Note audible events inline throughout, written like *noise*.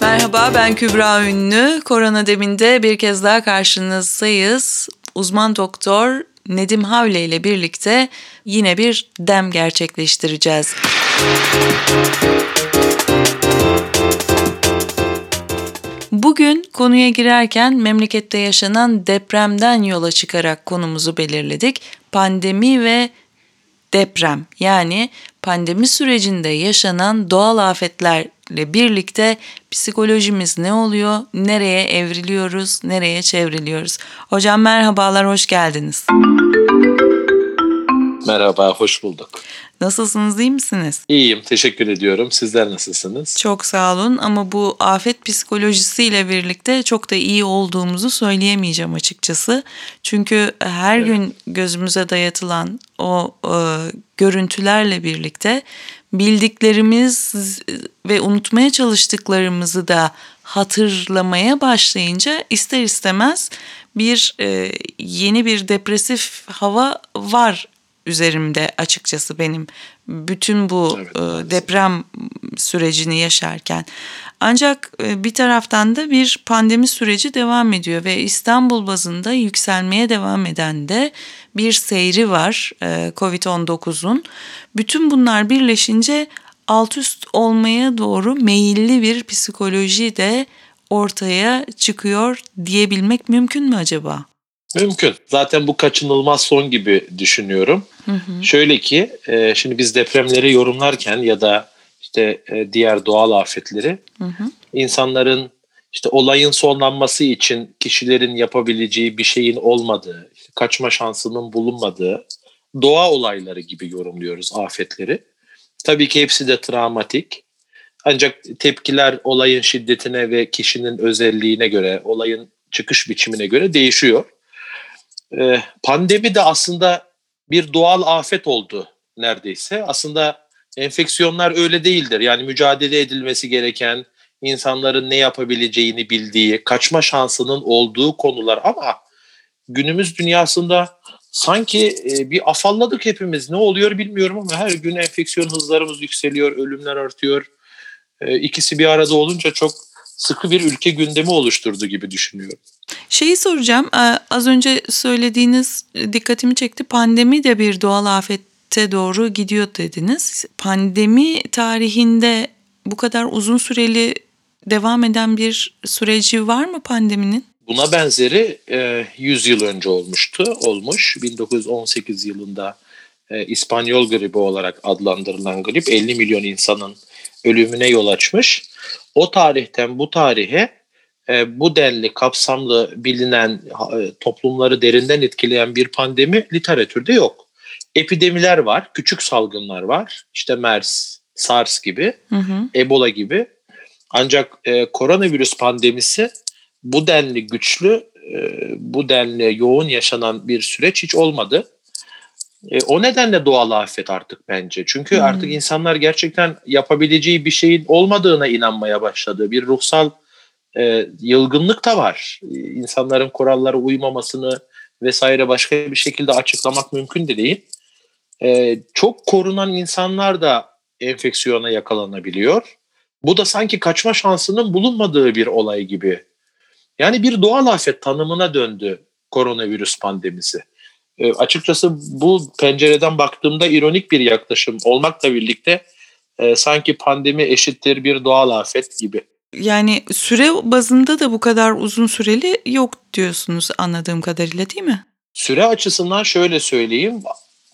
Merhaba ben Kübra Ünlü. Korona deminde bir kez daha karşınızdayız. Uzman doktor Nedim Havle ile birlikte yine bir dem gerçekleştireceğiz. Bugün konuya girerken memlekette yaşanan depremden yola çıkarak konumuzu belirledik. Pandemi ve deprem yani pandemi sürecinde yaşanan doğal afetlerle birlikte psikolojimiz ne oluyor, nereye evriliyoruz, nereye çevriliyoruz? Hocam merhabalar, hoş geldiniz. Merhaba, hoş bulduk. Nasılsınız, iyi misiniz? İyiyim, teşekkür ediyorum. Sizler nasılsınız? Çok sağ olun ama bu afet psikolojisiyle birlikte çok da iyi olduğumuzu söyleyemeyeceğim açıkçası. Çünkü her evet. gün gözümüze dayatılan o e, görüntülerle birlikte bildiklerimiz ve unutmaya çalıştıklarımızı da hatırlamaya başlayınca ister istemez bir e, yeni bir depresif hava var üzerimde açıkçası benim bütün bu evet, e, deprem sürecini yaşarken. Ancak e, bir taraftan da bir pandemi süreci devam ediyor ve İstanbul bazında yükselmeye devam eden de bir seyri var e, Covid-19'un. Bütün bunlar birleşince alt üst olmaya doğru meyilli bir psikoloji de ortaya çıkıyor diyebilmek mümkün mü acaba? Mümkün. Zaten bu kaçınılmaz son gibi düşünüyorum. Hı hı. Şöyle ki e, şimdi biz depremleri yorumlarken ya da işte e, diğer doğal afetleri hı hı. insanların işte olayın sonlanması için kişilerin yapabileceği bir şeyin olmadığı, işte kaçma şansının bulunmadığı doğa olayları gibi yorumluyoruz afetleri. Tabii ki hepsi de travmatik. Ancak tepkiler olayın şiddetine ve kişinin özelliğine göre, olayın çıkış biçimine göre değişiyor. Ee, pandemi de aslında bir doğal afet oldu neredeyse. Aslında enfeksiyonlar öyle değildir. Yani mücadele edilmesi gereken, insanların ne yapabileceğini bildiği, kaçma şansının olduğu konular ama günümüz dünyasında sanki e, bir afalladık hepimiz. Ne oluyor bilmiyorum ama her gün enfeksiyon hızlarımız yükseliyor, ölümler artıyor. E, ikisi bir arada olunca çok sıkı bir ülke gündemi oluşturdu gibi düşünüyorum. Şeyi soracağım. Az önce söylediğiniz dikkatimi çekti. Pandemi de bir doğal afette doğru gidiyor dediniz. Pandemi tarihinde bu kadar uzun süreli devam eden bir süreci var mı pandeminin? Buna benzeri 100 yıl önce olmuştu, olmuş. 1918 yılında İspanyol gribi olarak adlandırılan grip 50 milyon insanın ölümüne yol açmış. O tarihten bu tarihe e, bu denli kapsamlı bilinen e, toplumları derinden etkileyen bir pandemi literatürde yok. Epidemiler var, küçük salgınlar var. İşte MERS, SARS gibi, hı hı. Ebola gibi. Ancak e, koronavirüs pandemisi bu denli güçlü, e, bu denli yoğun yaşanan bir süreç hiç olmadı. E, o nedenle doğal afet artık bence. Çünkü hmm. artık insanlar gerçekten yapabileceği bir şeyin olmadığına inanmaya başladı. Bir ruhsal e, yılgınlık da var. E, insanların kurallara uymamasını vesaire başka bir şekilde açıklamak mümkün de değil. E, çok korunan insanlar da enfeksiyona yakalanabiliyor. Bu da sanki kaçma şansının bulunmadığı bir olay gibi. Yani bir doğal afet tanımına döndü koronavirüs pandemisi. E, açıkçası bu pencereden baktığımda ironik bir yaklaşım olmakla birlikte e, sanki pandemi eşittir bir doğal afet gibi. Yani süre bazında da bu kadar uzun süreli yok diyorsunuz anladığım kadarıyla değil mi? Süre açısından şöyle söyleyeyim.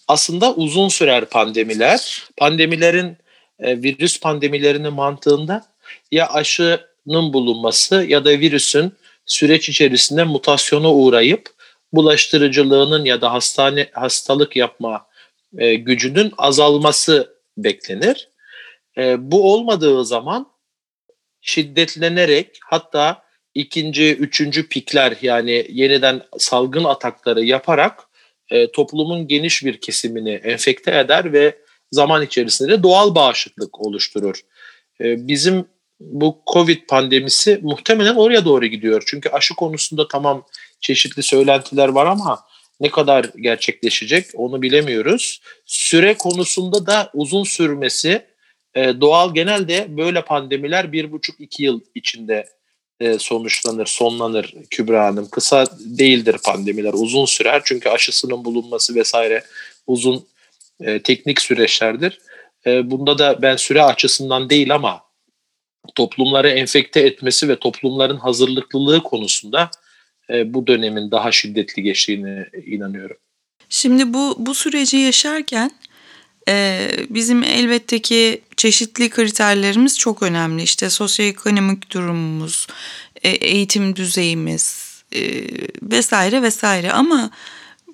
Aslında uzun sürer pandemiler. Pandemilerin e, virüs pandemilerinin mantığında ya aşının bulunması ya da virüsün süreç içerisinde mutasyona uğrayıp bulaştırıcılığının ya da hastane hastalık yapma e, gücünün azalması beklenir. E, bu olmadığı zaman şiddetlenerek hatta ikinci, üçüncü pikler yani yeniden salgın atakları yaparak e, toplumun geniş bir kesimini enfekte eder ve zaman içerisinde doğal bağışıklık oluşturur. E, bizim bu Covid pandemisi muhtemelen oraya doğru gidiyor. Çünkü aşı konusunda tamam çeşitli söylentiler var ama Ne kadar gerçekleşecek onu bilemiyoruz. Süre konusunda da uzun sürmesi e, doğal genelde böyle pandemiler bir buçuk iki yıl içinde e, sonuçlanır, sonlanır Kübra Hanım. Kısa değildir pandemiler, uzun sürer. Çünkü aşısının bulunması vesaire uzun e, teknik süreçlerdir. E, bunda da ben süre açısından değil ama toplumları enfekte etmesi ve toplumların hazırlıklılığı konusunda e, bu dönemin daha şiddetli geçtiğine inanıyorum. Şimdi bu bu süreci yaşarken e, bizim elbette ki çeşitli kriterlerimiz çok önemli. İşte sosyoekonomik durumumuz, e, eğitim düzeyimiz vesaire vesaire ama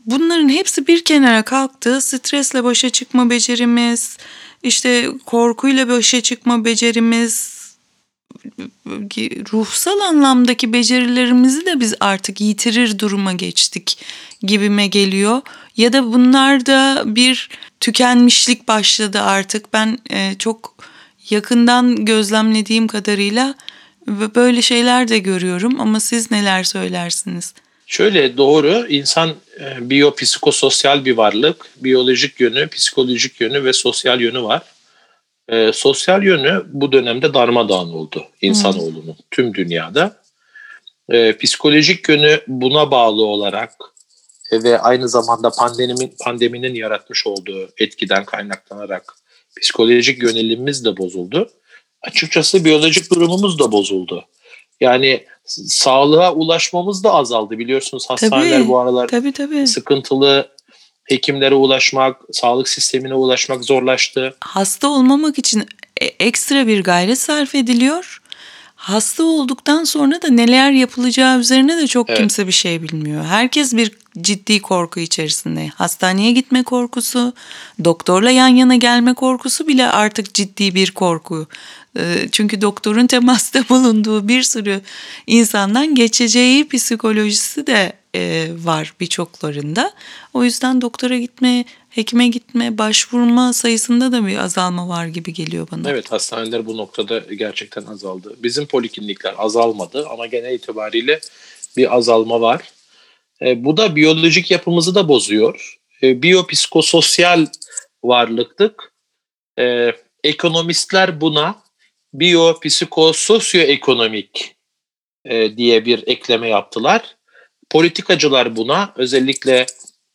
bunların hepsi bir kenara kalktı. Stresle başa çıkma becerimiz, işte korkuyla başa çıkma becerimiz, ruhsal anlamdaki becerilerimizi de biz artık yitirir duruma geçtik gibime geliyor. Ya da bunlarda bir tükenmişlik başladı artık. Ben e, çok yakından gözlemlediğim kadarıyla böyle şeyler de görüyorum ama siz neler söylersiniz? Şöyle doğru insan e, biyopsikososyal bir varlık. Biyolojik yönü, psikolojik yönü ve sosyal yönü var. E, sosyal yönü bu dönemde darmadağın oldu insanoğlunun hmm. tüm dünyada. E, psikolojik yönü buna bağlı olarak e, ve aynı zamanda pandeminin pandeminin yaratmış olduğu etkiden kaynaklanarak psikolojik yönelimimiz de bozuldu. Açıkçası biyolojik durumumuz da bozuldu. Yani sağlığa ulaşmamız da azaldı biliyorsunuz hastaneler tabii, bu aralar tabii, tabii. sıkıntılı hekimlere ulaşmak, sağlık sistemine ulaşmak zorlaştı. Hasta olmamak için e, ekstra bir gayret sarf ediliyor. Hasta olduktan sonra da neler yapılacağı üzerine de çok evet. kimse bir şey bilmiyor. Herkes bir ciddi korku içerisinde. Hastaneye gitme korkusu, doktorla yan yana gelme korkusu bile artık ciddi bir korku. Ee, çünkü doktorun *laughs* temasta bulunduğu bir sürü insandan geçeceği psikolojisi de e, var birçoklarında. O yüzden doktora gitme, hekime gitme, başvurma sayısında da bir azalma var gibi geliyor bana. Evet hastaneler bu noktada gerçekten azaldı. Bizim poliklinikler azalmadı ama genel itibariyle bir azalma var. E, bu da biyolojik yapımızı da bozuyor. E, biyopsikososyal varlıktık. E, ekonomistler buna biyopsikososyoekonomik e, diye bir ekleme yaptılar. Politikacılar buna özellikle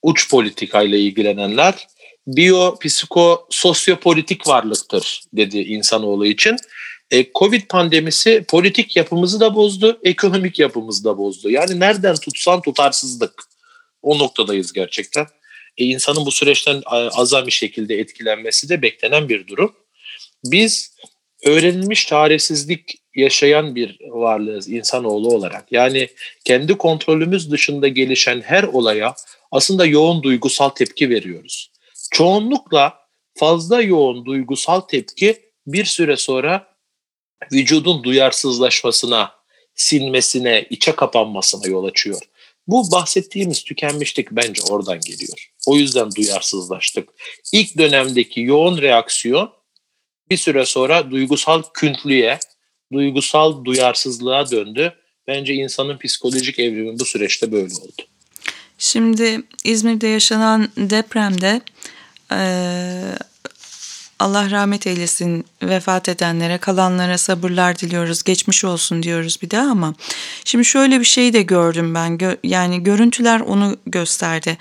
uç politikayla ilgilenenler biyopsikososyopolitik varlıktır dedi insanoğlu için. E, Covid pandemisi politik yapımızı da bozdu, ekonomik yapımızı da bozdu. Yani nereden tutsan tutarsızlık. O noktadayız gerçekten. E, insanın bu süreçten azami şekilde etkilenmesi de beklenen bir durum. Biz öğrenilmiş çaresizlik yaşayan bir varlığız insanoğlu olarak. Yani kendi kontrolümüz dışında gelişen her olaya aslında yoğun duygusal tepki veriyoruz. Çoğunlukla fazla yoğun duygusal tepki bir süre sonra vücudun duyarsızlaşmasına, sinmesine, içe kapanmasına yol açıyor. Bu bahsettiğimiz tükenmişlik bence oradan geliyor. O yüzden duyarsızlaştık. İlk dönemdeki yoğun reaksiyon bir süre sonra duygusal küntlüğe, duygusal duyarsızlığa döndü. Bence insanın psikolojik evrimi bu süreçte böyle oldu. Şimdi İzmir'de yaşanan depremde e, Allah rahmet eylesin vefat edenlere, kalanlara sabırlar diliyoruz, geçmiş olsun diyoruz bir daha ama şimdi şöyle bir şey de gördüm ben. Yani görüntüler onu gösterdi.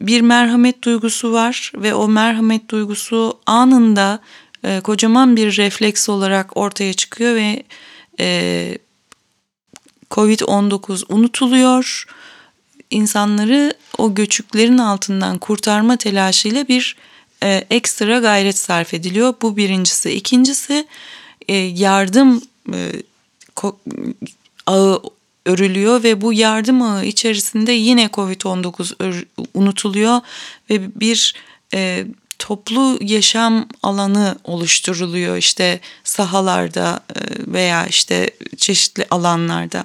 Bir merhamet duygusu var ve o merhamet duygusu anında e, kocaman bir refleks olarak ortaya çıkıyor ve e, Covid-19 unutuluyor. İnsanları o göçüklerin altından kurtarma telaşıyla bir e, ekstra gayret sarf ediliyor. Bu birincisi. İkincisi e, yardım e, ağı örülüyor ve bu yardım ağı içerisinde yine Covid-19 unutuluyor ve bir e, toplu yaşam alanı oluşturuluyor işte sahalarda e, veya işte çeşitli alanlarda.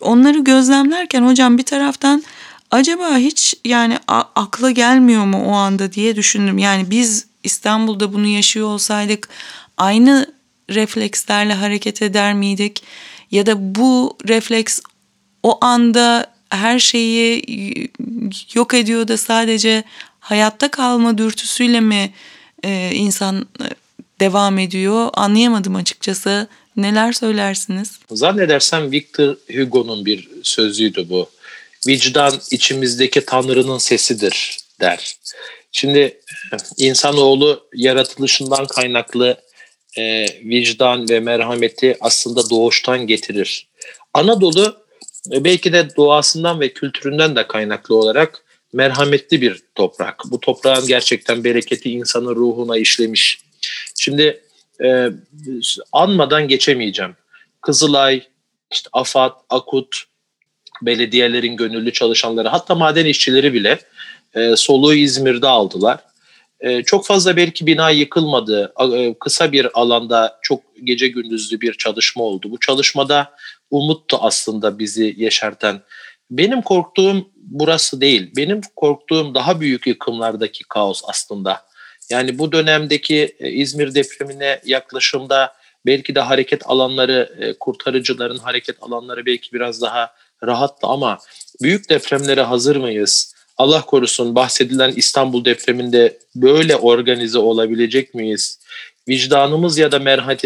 Onları gözlemlerken hocam bir taraftan acaba hiç yani akla gelmiyor mu o anda diye düşündüm. Yani biz İstanbul'da bunu yaşıyor olsaydık aynı reflekslerle hareket eder miydik? Ya da bu refleks o anda her şeyi yok ediyor da sadece hayatta kalma dürtüsüyle mi e, insan e, devam ediyor anlayamadım açıkçası. Neler söylersiniz? Zannedersem Victor Hugo'nun bir sözüydü bu. Vicdan içimizdeki Tanrı'nın sesidir der. Şimdi e, insanoğlu yaratılışından kaynaklı e, vicdan ve merhameti aslında doğuştan getirir. Anadolu e, belki de doğasından ve kültüründen de kaynaklı olarak merhametli bir toprak. Bu toprağın gerçekten bereketi insanın ruhuna işlemiş. Şimdi e, anmadan geçemeyeceğim. Kızılay, işte AFAD, AKUT, belediyelerin gönüllü çalışanları hatta maden işçileri bile e, soluğu İzmir'de aldılar. E, çok fazla belki bina yıkılmadı. E, kısa bir alanda çok gece gündüzlü bir çalışma oldu. Bu çalışmada umuttu aslında bizi yeşerten. Benim korktuğum burası değil. Benim korktuğum daha büyük yıkımlardaki kaos aslında. Yani bu dönemdeki e, İzmir depremine yaklaşımda belki de hareket alanları, e, kurtarıcıların hareket alanları belki biraz daha rahattı ama büyük depremlere hazır mıyız? Allah korusun bahsedilen İstanbul depreminde böyle organize olabilecek miyiz? Vicdanımız ya da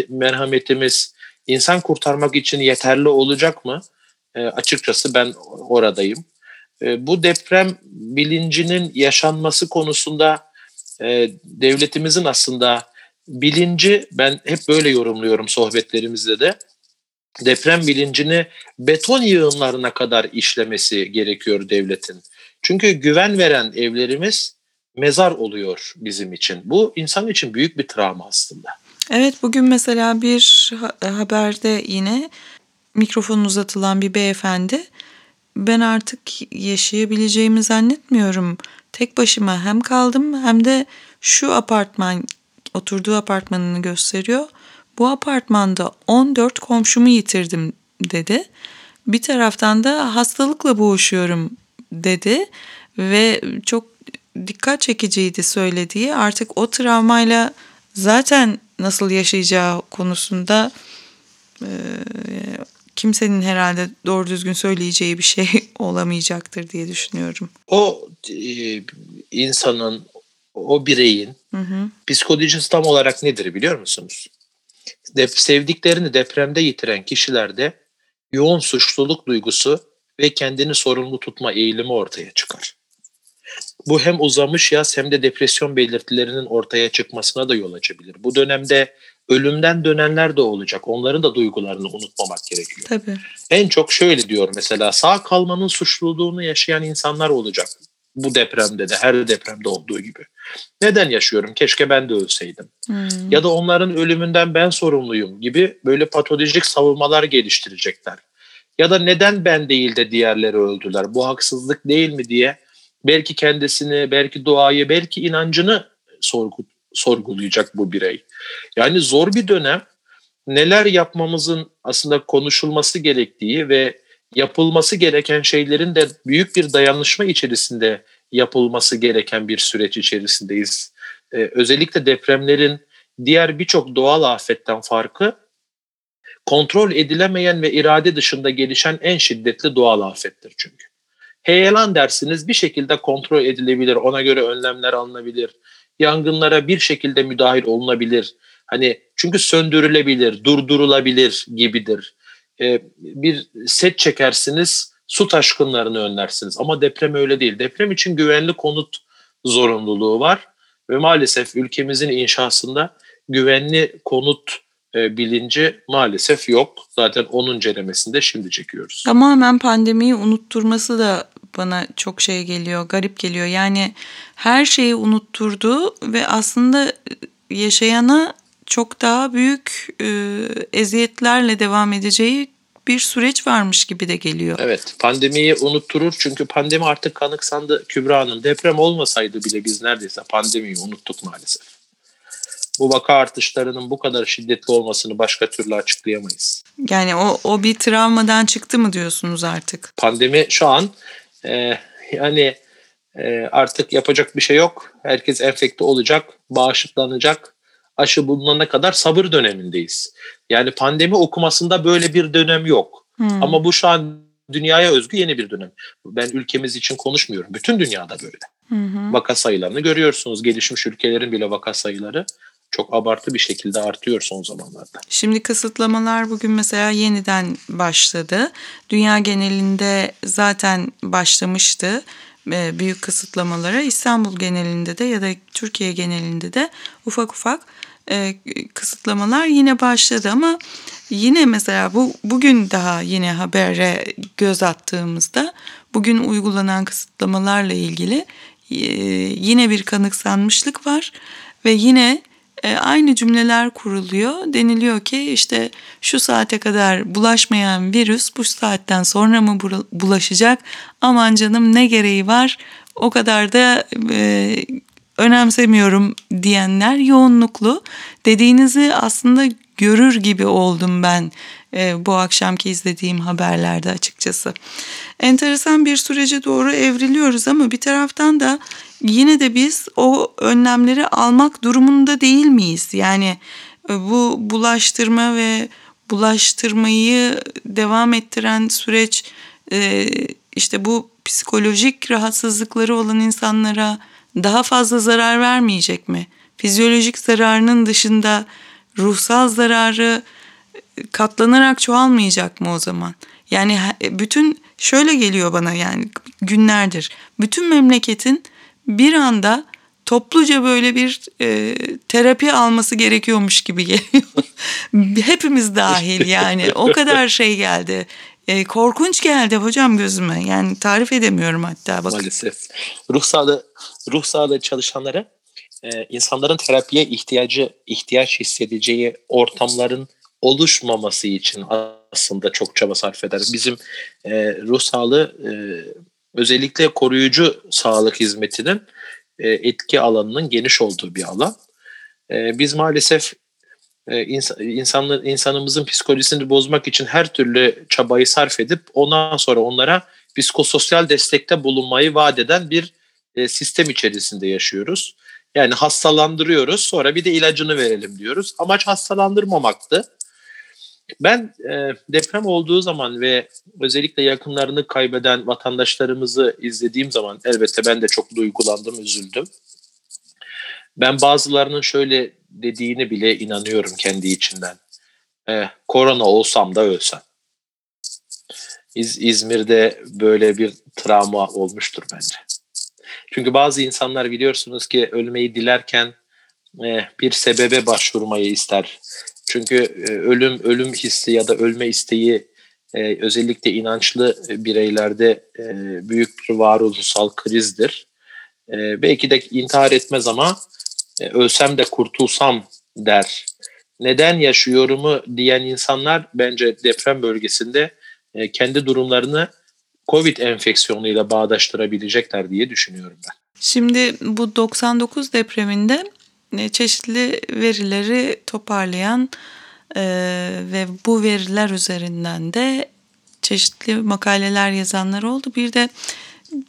merhametimiz insan kurtarmak için yeterli olacak mı? E, açıkçası ben oradayım. E, bu deprem bilincinin yaşanması konusunda e, devletimizin aslında bilinci ben hep böyle yorumluyorum sohbetlerimizde de deprem bilincini beton yığınlarına kadar işlemesi gerekiyor devletin. Çünkü güven veren evlerimiz mezar oluyor bizim için. Bu insan için büyük bir travma aslında. Evet bugün mesela bir haberde yine mikrofon uzatılan bir beyefendi ben artık yaşayabileceğimi zannetmiyorum. Tek başıma hem kaldım hem de şu apartman oturduğu apartmanını gösteriyor. Bu apartmanda 14 komşumu yitirdim dedi. Bir taraftan da hastalıkla boğuşuyorum dedi ve çok dikkat çekiciydi söylediği. Artık o travmayla zaten nasıl yaşayacağı konusunda kimsenin herhalde doğru düzgün söyleyeceği bir şey *laughs* olamayacaktır diye düşünüyorum. O e, insanın, o bireyin hı hı. psikolojisi tam olarak nedir biliyor musunuz? Dep sevdiklerini depremde yitiren kişilerde yoğun suçluluk duygusu ve kendini sorumlu tutma eğilimi ortaya çıkar. Bu hem uzamış yaz hem de depresyon belirtilerinin ortaya çıkmasına da yol açabilir. Bu dönemde ölümden dönenler de olacak. Onların da duygularını unutmamak gerekiyor. Tabii. En çok şöyle diyor mesela sağ kalmanın suçluluğunu yaşayan insanlar olacak. Bu depremde de her depremde olduğu gibi. Neden yaşıyorum? Keşke ben de ölseydim. Hmm. Ya da onların ölümünden ben sorumluyum gibi böyle patolojik savunmalar geliştirecekler. Ya da neden ben değil de diğerleri öldüler? Bu haksızlık değil mi diye belki kendisini, belki doğayı, belki inancını sorgu, sorgulayacak bu birey. Yani zor bir dönem. Neler yapmamızın aslında konuşulması gerektiği ve yapılması gereken şeylerin de büyük bir dayanışma içerisinde yapılması gereken bir süreç içerisindeyiz. Ee, özellikle depremlerin diğer birçok doğal afetten farkı kontrol edilemeyen ve irade dışında gelişen en şiddetli doğal afettir çünkü. Heyelan dersiniz bir şekilde kontrol edilebilir, ona göre önlemler alınabilir, yangınlara bir şekilde müdahil olunabilir. Hani çünkü söndürülebilir, durdurulabilir gibidir. Ee, bir set çekersiniz, su taşkınlarını önlersiniz. Ama deprem öyle değil. Deprem için güvenli konut zorunluluğu var ve maalesef ülkemizin inşasında güvenli konut e, bilinci maalesef yok. Zaten onun ceremesinde şimdi çekiyoruz. Tamamen pandemiyi unutturması da bana çok şey geliyor, garip geliyor. Yani her şeyi unutturdu ve aslında yaşayana çok daha büyük e, eziyetlerle devam edeceği bir süreç varmış gibi de geliyor. Evet pandemiyi unutturur çünkü pandemi artık kanıksandı Kübra Hanım. Deprem olmasaydı bile biz neredeyse pandemiyi unuttuk maalesef bu vaka artışlarının bu kadar şiddetli olmasını başka türlü açıklayamayız. Yani o, o bir travmadan çıktı mı diyorsunuz artık? Pandemi şu an e, yani e, artık yapacak bir şey yok. Herkes enfekte olacak, bağışıklanacak. Aşı bulunana kadar sabır dönemindeyiz. Yani pandemi okumasında böyle bir dönem yok. Hmm. Ama bu şu an dünyaya özgü yeni bir dönem. Ben ülkemiz için konuşmuyorum. Bütün dünyada böyle. Hı hı. Vaka sayılarını görüyorsunuz. Gelişmiş ülkelerin bile vaka sayıları çok abartı bir şekilde artıyor son zamanlarda. Şimdi kısıtlamalar bugün mesela yeniden başladı. Dünya genelinde zaten başlamıştı e, büyük kısıtlamalara. İstanbul genelinde de ya da Türkiye genelinde de ufak ufak e, kısıtlamalar yine başladı ama yine mesela bu bugün daha yine habere göz attığımızda bugün uygulanan kısıtlamalarla ilgili e, yine bir kanıksanmışlık var ve yine aynı cümleler kuruluyor. Deniliyor ki işte şu saate kadar bulaşmayan virüs bu saatten sonra mı bulaşacak? Aman canım ne gereği var? O kadar da e, önemsemiyorum diyenler yoğunluklu. Dediğinizi aslında görür gibi oldum ben e, bu akşamki izlediğim haberlerde açıkçası. Enteresan bir sürece doğru evriliyoruz ama bir taraftan da yine de biz o önlemleri almak durumunda değil miyiz? Yani e, bu bulaştırma ve bulaştırmayı devam ettiren süreç e, işte bu psikolojik rahatsızlıkları olan insanlara daha fazla zarar vermeyecek mi? Fizyolojik zararının dışında ruhsal zararı katlanarak çoğalmayacak mı o zaman? Yani bütün şöyle geliyor bana yani günlerdir. Bütün memleketin bir anda topluca böyle bir e, terapi alması gerekiyormuş gibi geliyor. *laughs* Hepimiz dahil yani o kadar şey geldi. E, korkunç geldi hocam gözüme. Yani tarif edemiyorum hatta. Bakın. Maalesef. Ruh sağlığı, ruh sağlığı çalışanları e, insanların terapiye ihtiyacı ihtiyaç hissedeceği ortamların oluşmaması için aslında çok çaba sarf eder. Bizim e, ruh sağlığı e, özellikle koruyucu sağlık hizmetinin e, etki alanının geniş olduğu bir alan. E, biz maalesef e, ins- insanlı, insanımızın psikolojisini bozmak için her türlü çabayı sarf edip ondan sonra onlara psikososyal destekte bulunmayı vaat eden bir e, sistem içerisinde yaşıyoruz. Yani hastalandırıyoruz sonra bir de ilacını verelim diyoruz. Amaç hastalandırmamaktı. Ben e, deprem olduğu zaman ve özellikle yakınlarını kaybeden vatandaşlarımızı izlediğim zaman elbette ben de çok duygulandım, üzüldüm. Ben bazılarının şöyle dediğini bile inanıyorum kendi içinden. E, korona olsam da ölsem. İz, İzmir'de böyle bir travma olmuştur bence. Çünkü bazı insanlar biliyorsunuz ki ölmeyi dilerken e, bir sebebe başvurmayı ister. Çünkü e, ölüm ölüm hissi ya da ölme isteği e, özellikle inançlı bireylerde e, büyük bir varoluşsal krizdir. E, belki de intihar etmez ama e, ölsem de kurtulsam der. Neden yaşıyorumu diyen insanlar bence deprem bölgesinde e, kendi durumlarını Covid enfeksiyonuyla bağdaştırabilecekler diye düşünüyorum ben. Şimdi bu 99 depreminde e, çeşitli verileri toparlayan e, ve bu veriler üzerinden de çeşitli makaleler yazanlar oldu. Bir de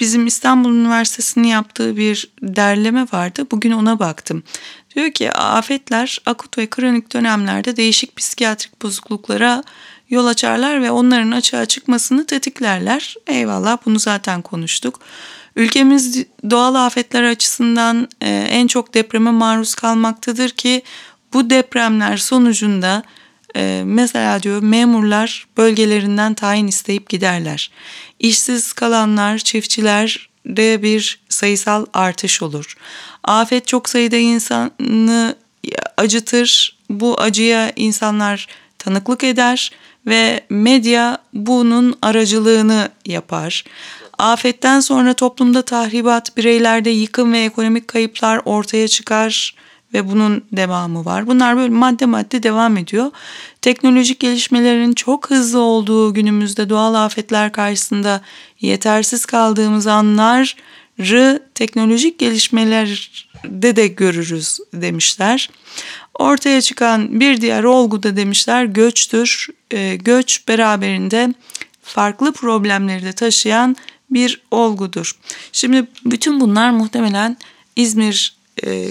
bizim İstanbul Üniversitesi'nin yaptığı bir derleme vardı. Bugün ona baktım. Diyor ki afetler akut ve kronik dönemlerde değişik psikiyatrik bozukluklara yol açarlar ve onların açığa çıkmasını tetiklerler. Eyvallah bunu zaten konuştuk. Ülkemiz doğal afetler açısından e, en çok depreme maruz kalmaktadır ki bu depremler sonucunda e, mesela diyor memurlar bölgelerinden tayin isteyip giderler. İşsiz kalanlar, çiftçilerde bir sayısal artış olur. Afet çok sayıda insanı acıtır. Bu acıya insanlar tanıklık eder ve medya bunun aracılığını yapar. Afetten sonra toplumda tahribat, bireylerde yıkım ve ekonomik kayıplar ortaya çıkar ve bunun devamı var. Bunlar böyle madde madde devam ediyor. Teknolojik gelişmelerin çok hızlı olduğu günümüzde doğal afetler karşısında yetersiz kaldığımız anları teknolojik gelişmelerde de görürüz demişler. Ortaya çıkan bir diğer olgu da demişler göçtür. E, göç beraberinde farklı problemleri de taşıyan bir olgudur. Şimdi bütün bunlar muhtemelen İzmir e,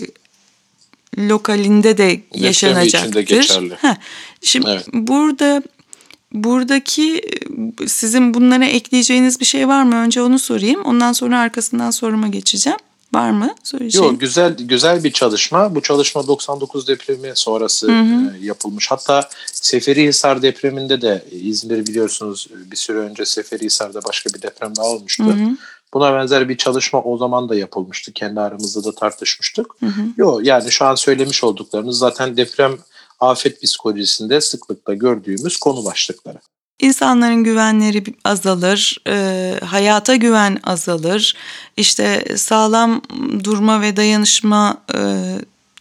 lokalinde de yaşanacaktır. Heh, şimdi evet. burada buradaki sizin bunlara ekleyeceğiniz bir şey var mı? Önce onu sorayım. Ondan sonra arkasından soruma geçeceğim. Var mı söyleyeceğim? Yok güzel güzel bir çalışma. Bu çalışma 99 depremi sonrası hı hı. E, yapılmış. Hatta Seferihisar depreminde de İzmir biliyorsunuz bir süre önce Seferihisar'da başka bir deprem daha olmuştu. Hı hı. Buna benzer bir çalışma o zaman da yapılmıştı. Kendi aramızda da tartışmıştık. Hı hı. Yok yani şu an söylemiş olduklarınız zaten deprem afet psikolojisinde sıklıkla gördüğümüz konu başlıkları. İnsanların güvenleri azalır, e, hayata güven azalır, işte sağlam durma ve dayanışma, e,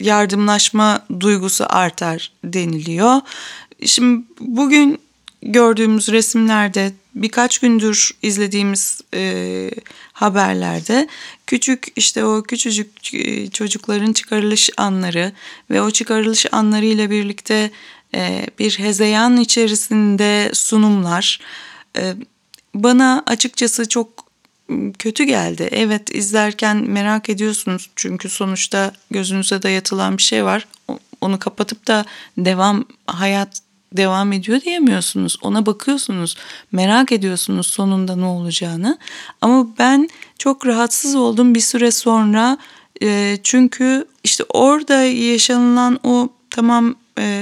yardımlaşma duygusu artar deniliyor. Şimdi bugün gördüğümüz resimlerde birkaç gündür izlediğimiz e, haberlerde küçük işte o küçücük e, çocukların çıkarılış anları ve o çıkarılış anları ile birlikte bir hezeyan içerisinde sunumlar e, bana açıkçası çok kötü geldi. Evet izlerken merak ediyorsunuz çünkü sonuçta gözünüze dayatılan bir şey var. Onu kapatıp da devam hayat devam ediyor diyemiyorsunuz. Ona bakıyorsunuz, merak ediyorsunuz sonunda ne olacağını. Ama ben çok rahatsız oldum bir süre sonra. E, çünkü işte orada yaşanılan o tamam e,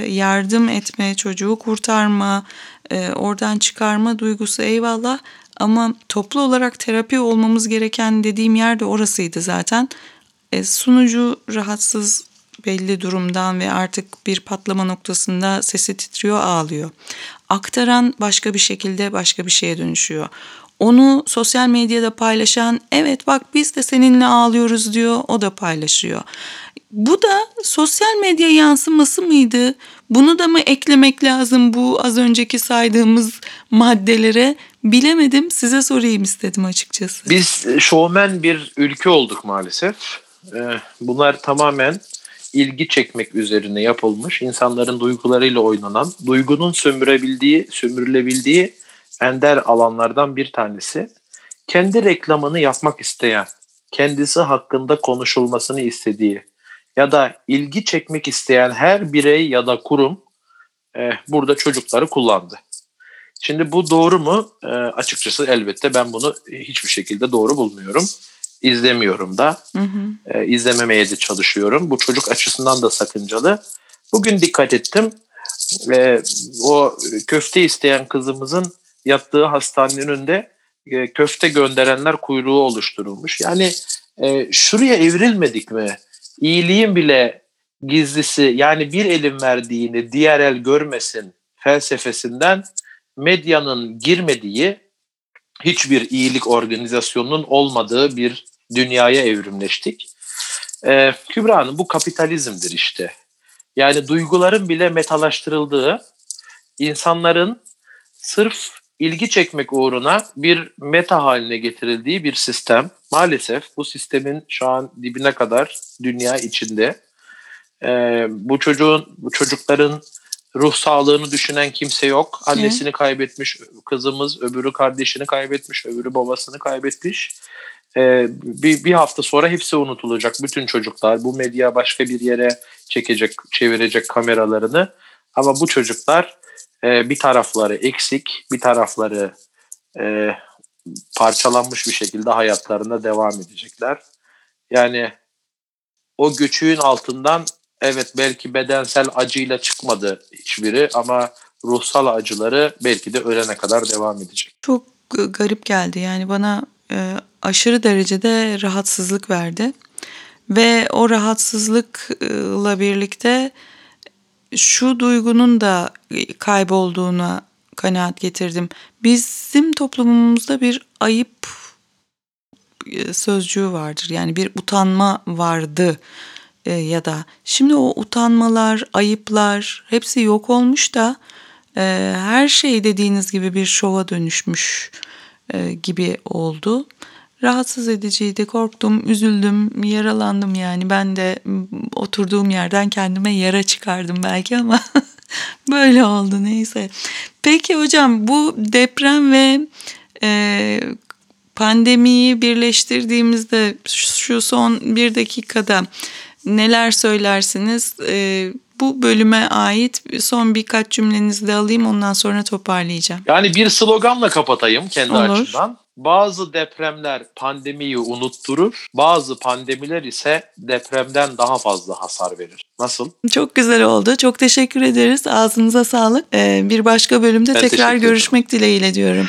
yardım etme, çocuğu kurtarma, e, oradan çıkarma duygusu eyvallah. Ama toplu olarak terapi olmamız gereken dediğim yer de orasıydı zaten. E, sunucu rahatsız belli durumdan ve artık bir patlama noktasında sesi titriyor, ağlıyor. Aktaran başka bir şekilde başka bir şeye dönüşüyor. Onu sosyal medyada paylaşan evet bak biz de seninle ağlıyoruz diyor o da paylaşıyor. Bu da sosyal medya yansıması mıydı? Bunu da mı eklemek lazım bu az önceki saydığımız maddelere? Bilemedim size sorayım istedim açıkçası. Biz şovmen bir ülke olduk maalesef. Ee, bunlar tamamen ilgi çekmek üzerine yapılmış, insanların duygularıyla oynanan, duygunun sömürebildiği, sömürülebildiği ender alanlardan bir tanesi. Kendi reklamını yapmak isteyen, kendisi hakkında konuşulmasını istediği ya da ilgi çekmek isteyen her birey ya da kurum e, burada çocukları kullandı. Şimdi bu doğru mu? E, açıkçası elbette ben bunu hiçbir şekilde doğru bulmuyorum izlemiyorum da. Hı hı. E, izlememeye de çalışıyorum. Bu çocuk açısından da sakıncalı. Bugün dikkat ettim. E, o köfte isteyen kızımızın yattığı hastanenin önünde e, köfte gönderenler kuyruğu oluşturulmuş. Yani e, şuraya evrilmedik mi? İyiliğin bile gizlisi yani bir elin verdiğini diğer el görmesin felsefesinden medyanın girmediği hiçbir iyilik organizasyonunun olmadığı bir dünyaya evrimleştik. Ee, Kübra Hanım bu kapitalizmdir işte. Yani duyguların bile metalaştırıldığı, insanların sırf ilgi çekmek uğruna bir meta haline getirildiği bir sistem. Maalesef bu sistemin şu an dibine kadar dünya içinde. Ee, bu çocuğun, bu çocukların ruh sağlığını düşünen kimse yok. Annesini evet. kaybetmiş kızımız, öbürü kardeşini kaybetmiş, öbürü babasını kaybetmiş e, bir, bir hafta sonra hepsi unutulacak. Bütün çocuklar bu medya başka bir yere çekecek, çevirecek kameralarını. Ama bu çocuklar e, bir tarafları eksik, bir tarafları e, parçalanmış bir şekilde hayatlarına devam edecekler. Yani o göçüğün altından evet belki bedensel acıyla çıkmadı hiçbiri ama ruhsal acıları belki de ölene kadar devam edecek. Çok garip geldi yani bana e, aşırı derecede rahatsızlık verdi. Ve o rahatsızlıkla birlikte şu duygunun da kaybolduğuna kanaat getirdim. Bizim toplumumuzda bir ayıp e, sözcüğü vardır. Yani bir utanma vardı e, ya da şimdi o utanmalar, ayıplar hepsi yok olmuş da e, her şey dediğiniz gibi bir şova dönüşmüş gibi oldu rahatsız ediciydi. Korktum, üzüldüm, yaralandım yani. Ben de oturduğum yerden kendime yara çıkardım belki ama *laughs* böyle oldu neyse. Peki hocam bu deprem ve e, pandemiyi birleştirdiğimizde şu son bir dakikada neler söylersiniz? E, Bu bölüme ait son birkaç cümlenizi de alayım ondan sonra toparlayacağım. Yani bir sloganla kapatayım kendi Olur. açımdan. Bazı depremler pandemiyi unutturur, bazı pandemiler ise depremden daha fazla hasar verir. Nasıl? Çok güzel oldu. Çok teşekkür ederiz. Ağzınıza sağlık. Ee, bir başka bölümde Ben tekrar görüşmek dileğiyle diyorum.